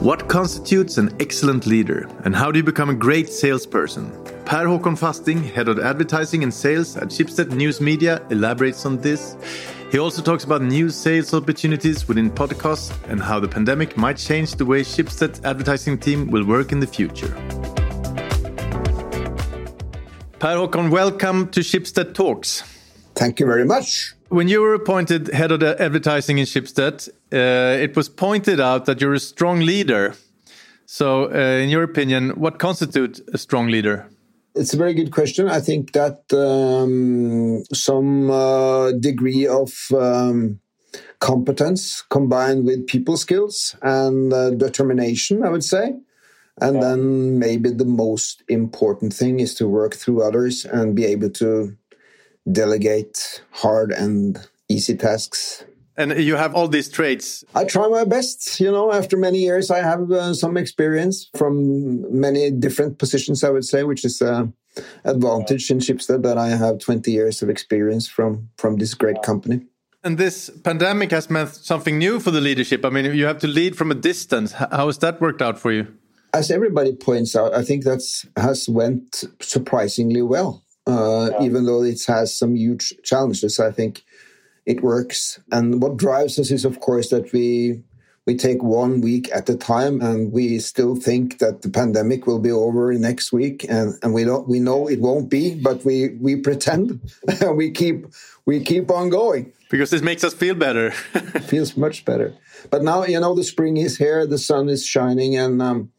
What constitutes an excellent leader, and how do you become a great salesperson? Per Håkon Fasting, head of advertising and sales at Schibsted News Media, elaborates on this. He also talks about new sales opportunities within podcasts and how the pandemic might change the way Schibsted's advertising team will work in the future. Per Håkon, welcome to Schibsted Talks. Thank you very much. When you were appointed head of the advertising in Schibsted, uh, it was pointed out that you're a strong leader. So, uh, in your opinion, what constitutes a strong leader? It's a very good question. I think that um, some uh, degree of um, competence combined with people skills and uh, determination, I would say. And then maybe the most important thing is to work through others and be able to delegate hard and easy tasks. And you have all these traits. I try my best. You know, after many years, I have uh, some experience from many different positions, I would say, which is an advantage in Schibsted that I have 20 years of experience from, from this great company. And this pandemic has meant something new for the leadership. I mean, you have to lead from a distance. How has that worked out for you? As everybody points out, I think that's has went surprisingly well uh, yeah. even though it has some huge challenges. I think it works. And what drives us is, of course, that we we take one week at a time, and we still think that the pandemic will be over next week, and, and we don't we know it won't be, but we we pretend, and we keep we keep on going because this makes us feel better. feels much better. But now you know the spring is here, the sun is shining, and um,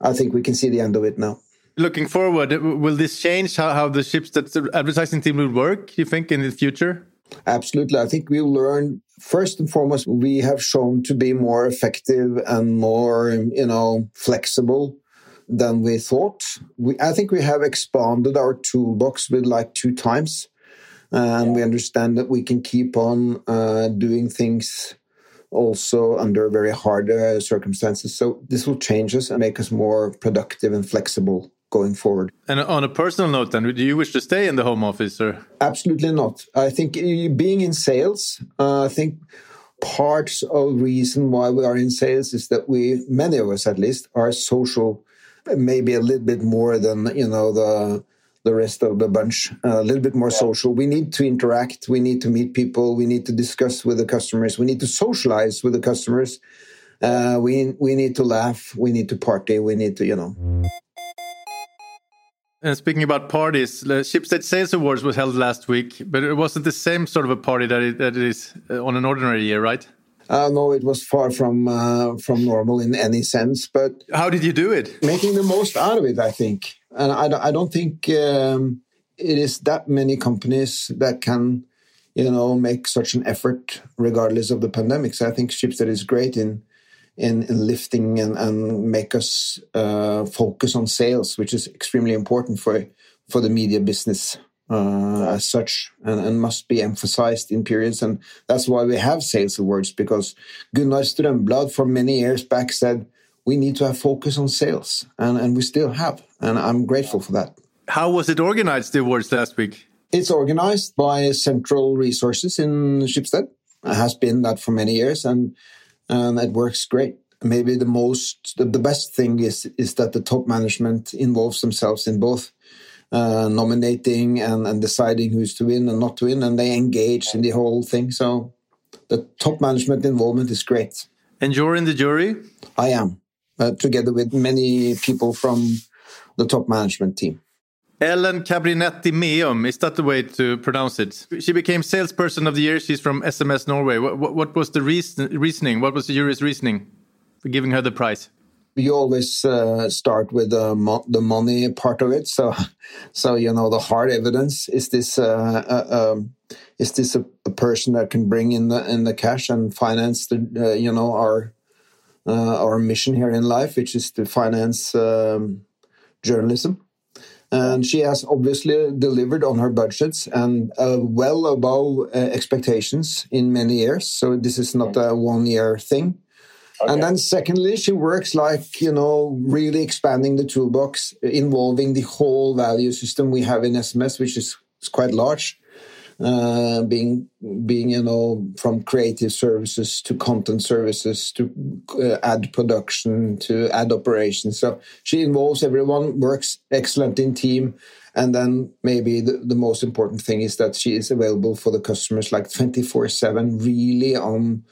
I think we can see the end of it now looking forward, will this change how, how the Schibsted advertising team will work, you think, in the future? Absolutely. I think we'll learn first and foremost, we have shown to be more effective and more, you know, flexible than we thought. We, I think we have expanded our toolbox with like two times. And yeah. we understand that we can keep on uh, doing things also under very hard uh, circumstances. So this will change us and make us more productive and flexible going forward. And on a personal note, then, do you wish to stay in the home office? Or? Absolutely not. I think being in sales, uh, I think parts of the reason why we are in sales is that we, many of us at least, are social, maybe a little bit more than you know the the rest of the bunch, uh, a little bit more social. We need to interact. We need to meet people. We need to discuss with the customers. We need to socialize with the customers. Uh, we we need to laugh. We need to party. We need to you know. And speaking about parties, the Schibsted Sales Awards was held last week, but it wasn't the same sort of a party that it, that it is uh, on an ordinary year, right? Uh, no, it was far from uh, from normal in any sense. But how did you do it? Making the most out of it, I think. And I, I don't think um, it is that many companies that can, you know, make such an effort regardless of the pandemic. So I think Schibsted is great in in, in lifting and, and make us uh, focus on sales, which is extremely important for for the media business uh, as such, and, and, must be emphasized in periods. And that's why we have sales awards because Gunnar Strömblad, for many years back, said we need to have focus on sales, and, and we still have, and I'm grateful for that. How was it organized? The awards last week. It's organized by Central Resources in Schibsted. It has been that for many years, and and it works great. Maybe the most, the, the best thing is is that the top management involves themselves in both uh, nominating and, and deciding who's to win and not to win, and they engage in the whole thing. So the top management involvement is great. And you're in the jury? I am, uh, together with many people from the top management team. Ellen Cabrinetti Meum, is that the way to pronounce it? She became salesperson of the year. She's from SMS Norway. What, what, what was the reason, reasoning? What was the jury's reasoning for giving her the prize? We always uh, start with the, mo the money part of it. So, so you know, the hard evidence is this: uh, uh, um, is this a, a, person that can bring in the in the cash and finance the uh, you know our uh, our mission here in life, which is to finance um, journalism and she has obviously delivered on her budgets and uh, well above uh, expectations in many years. So this is not a one year thing. Okay. And then secondly, she works like, you know, really expanding the toolbox, involving the whole value system we have in SMS, which is, is quite large. Uh, being being you know from creative services to content services to uh, ad production to ad operations. So she involves everyone, works excellent in team, and then maybe the, the most important thing is that she is available for the customers like twenty four seven, really on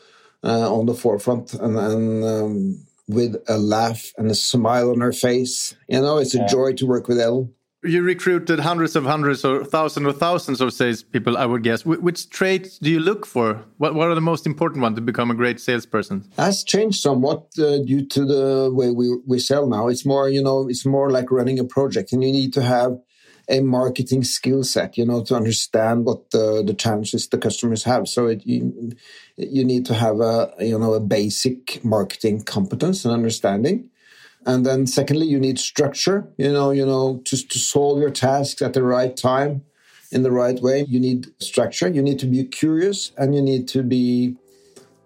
uh, on the forefront and. and um, with a laugh and a smile on her face. You know, it's a yeah. joy to work with Elle you recruited hundreds of hundreds or thousands or thousands of salespeople, I would guess. which traits do you look for? What, what are the most important ones to become a great salesperson? Has changed somewhat uh, due to the way we, we sell now. It's more, you know, it's more like running a project, and you need to have a marketing skill set, you know, to understand what the, the challenges the customers have. So it, you, you need to have a, you know, a basic marketing competence and understanding and then secondly, you need structure, you know, you know, to, to solve your tasks at the right time in the right way. You need structure. You need to be curious and you need to be,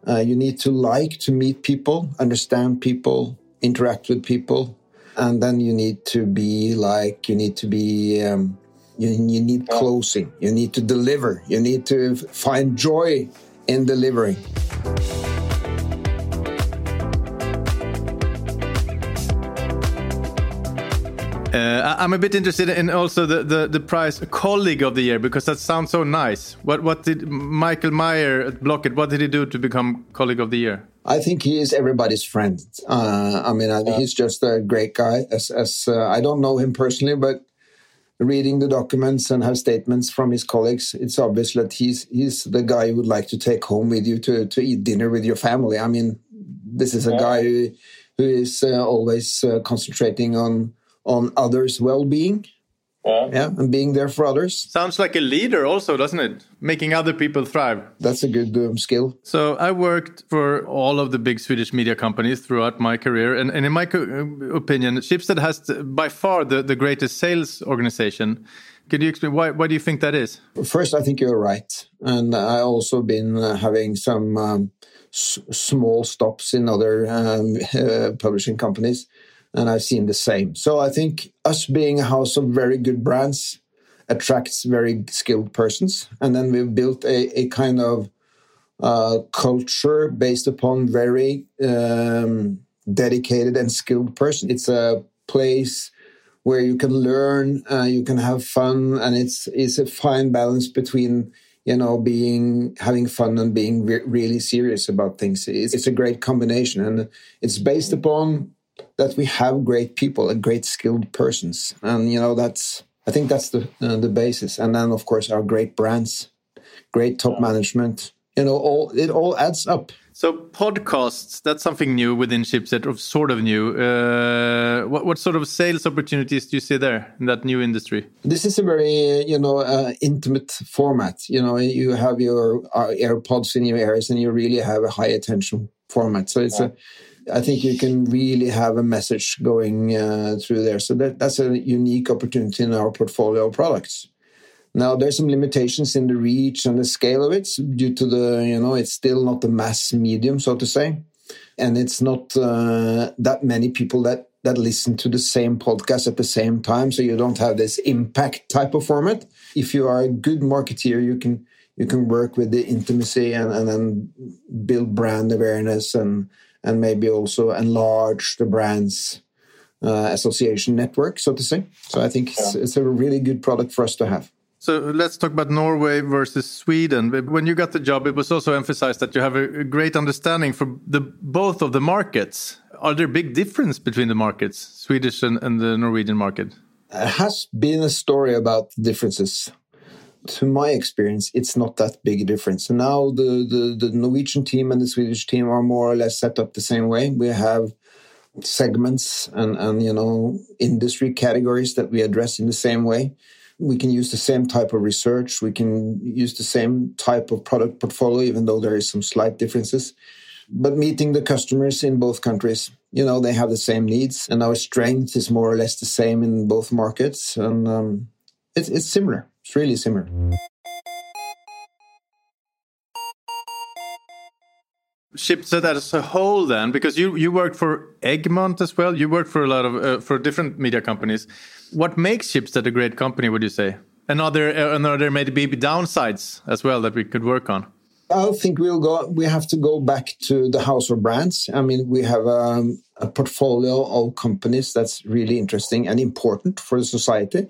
uh, you need to like to meet people, understand people, interact with people. And then you need to be like, you need to be, um, you, you need closing. You need to deliver. You need to find joy in delivering. Uh, I'm a bit interested in also the, the, the prize colleague of the year because that sounds so nice. What what did Michael Meyer at Blocket? What did he do to become colleague of the year? I think he is everybody's friend. Uh, I mean, I, he's just a great guy. As as uh, I don't know him personally, but reading the documents and have statements from his colleagues, it's obvious that he's he's the guy you would like to take home with you to to eat dinner with your family. I mean, this is a yeah. guy who who is uh, always uh, concentrating on on others' well-being. Yeah. yeah, and being there for others. Sounds like a leader, also, doesn't it? Making other people thrive. That's a good um, skill. So I worked for all of the big Swedish media companies throughout my career, and, and in my uh, opinion, Schibsted has by far the, the greatest sales organization. Could you explain why? Why do you think that is? First, I think you're right, and I also been uh, having some um, small stops in other um, uh, publishing companies and I've seen the same. So I think us being a house of very good brands attracts very skilled persons, and then we've built a, a kind of uh, culture based upon very um, dedicated and skilled person. It's a place where you can learn, uh, you can have fun, and it's it's a fine balance between you know being having fun and being re really serious about things. It's, it's a great combination, and it's based upon that we have great people and great skilled persons. And you know that's i think that's the uh, the basis. And then of course our great brands great top management you know all it all adds up. So podcasts that's something new within Schibsted or sort of new. Uh, what, what sort of sales opportunities do you see there in that new industry? This is a very you know uh, intimate format. You know you have your uh, airpods in your ears and you really have a high attention format. So it's yeah. a I think you can really have a message going uh, through there. So that, that's a unique opportunity in our portfolio of products. Now there's some limitations in the reach and the scale of it due to the you know it's still not the mass medium so to say, and it's not uh, that many people that that listen to the same podcast at the same time. So you don't have this impact type of format. If you are a good marketeer, you can you can work with the intimacy and, and then build brand awareness and and maybe also enlarge the brand's uh, association network, so to say. So I think it's, it's, a really good product for us to have. So let's talk about Norway versus Sweden. When you got the job, it was also emphasized that you have a great understanding for the both of the markets. Are there big difference between the markets, Swedish and, and the Norwegian market? There has been a story about differences to my experience, it's not that big a difference. So now the, the, the Norwegian team and the Swedish team are more or less set up the same way. We have segments and, and you know industry categories that we address in the same way. We can use the same type of research. We can use the same type of product portfolio, even though there is some slight differences. But meeting the customers in both countries, you know, they have the same needs, and our strength is more or less the same in both markets, and um, it's it's similar. It's really similar. Schibsted as a whole, then, because you you worked for Egmont as well. You worked for a lot of uh, for different media companies. What makes Schibsted a great company? Would you say? And are there, and are there maybe downsides as well that we could work on? I think we'll go. We have to go back to the house of brands. I mean, we have um, a portfolio of companies that's really interesting and important for the society.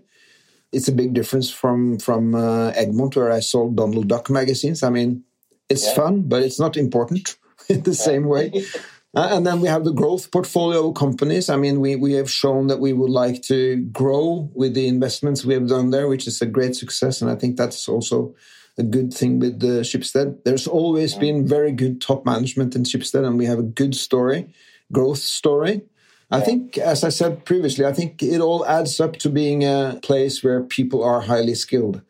It's a big difference from from uh, Egmont, where I sold Donald Duck magazines. I mean, it's yeah. fun, but it's not important in the yeah. same way. Uh, and then we have the growth portfolio companies. I mean, we, we have shown that we would like to grow with the investments we have done there, which is a great success. And I think that's also a good thing with the Schibsted. There's always been very good top management in Schibsted, and we have a good story, growth story. I think, as I said previously, I think it all adds up to being a place where people are highly skilled,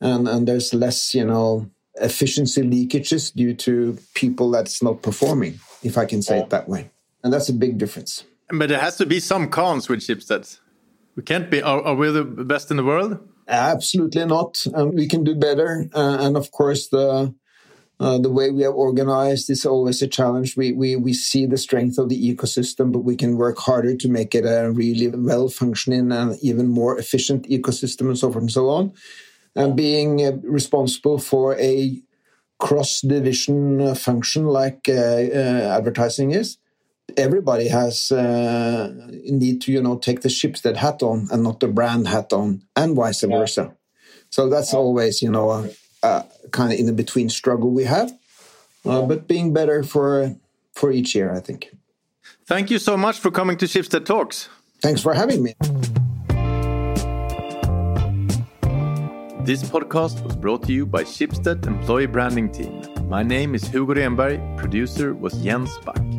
and and there's less, you know, efficiency leakages due to people that's not performing if I can say yeah. it that way. And that's a big difference. But there has to be some cons with Schibsted. We can't be, are, are we the best in the world? Absolutely not. Um, we can do better. Uh, and of course, the uh, the way we are organized is always a challenge. We, we, we see the strength of the ecosystem, but we can work harder to make it a really well functioning and even more efficient ecosystem and so forth and so on. And being uh, responsible for a cross division uh, function like uh, uh, advertising is, everybody has uh, need to you know take the Schibsted hat on and not the brand hat on, and vice versa. So that's always you know a, a kind of in the between struggle we have, uh, but being better for for each year, I think. Thank you so much for coming to Schibsted Talks. Thanks for having me. This podcast was brought to you by Schibsted Employee Branding Team. My name is Hugo Renberg, producer was Jens Back.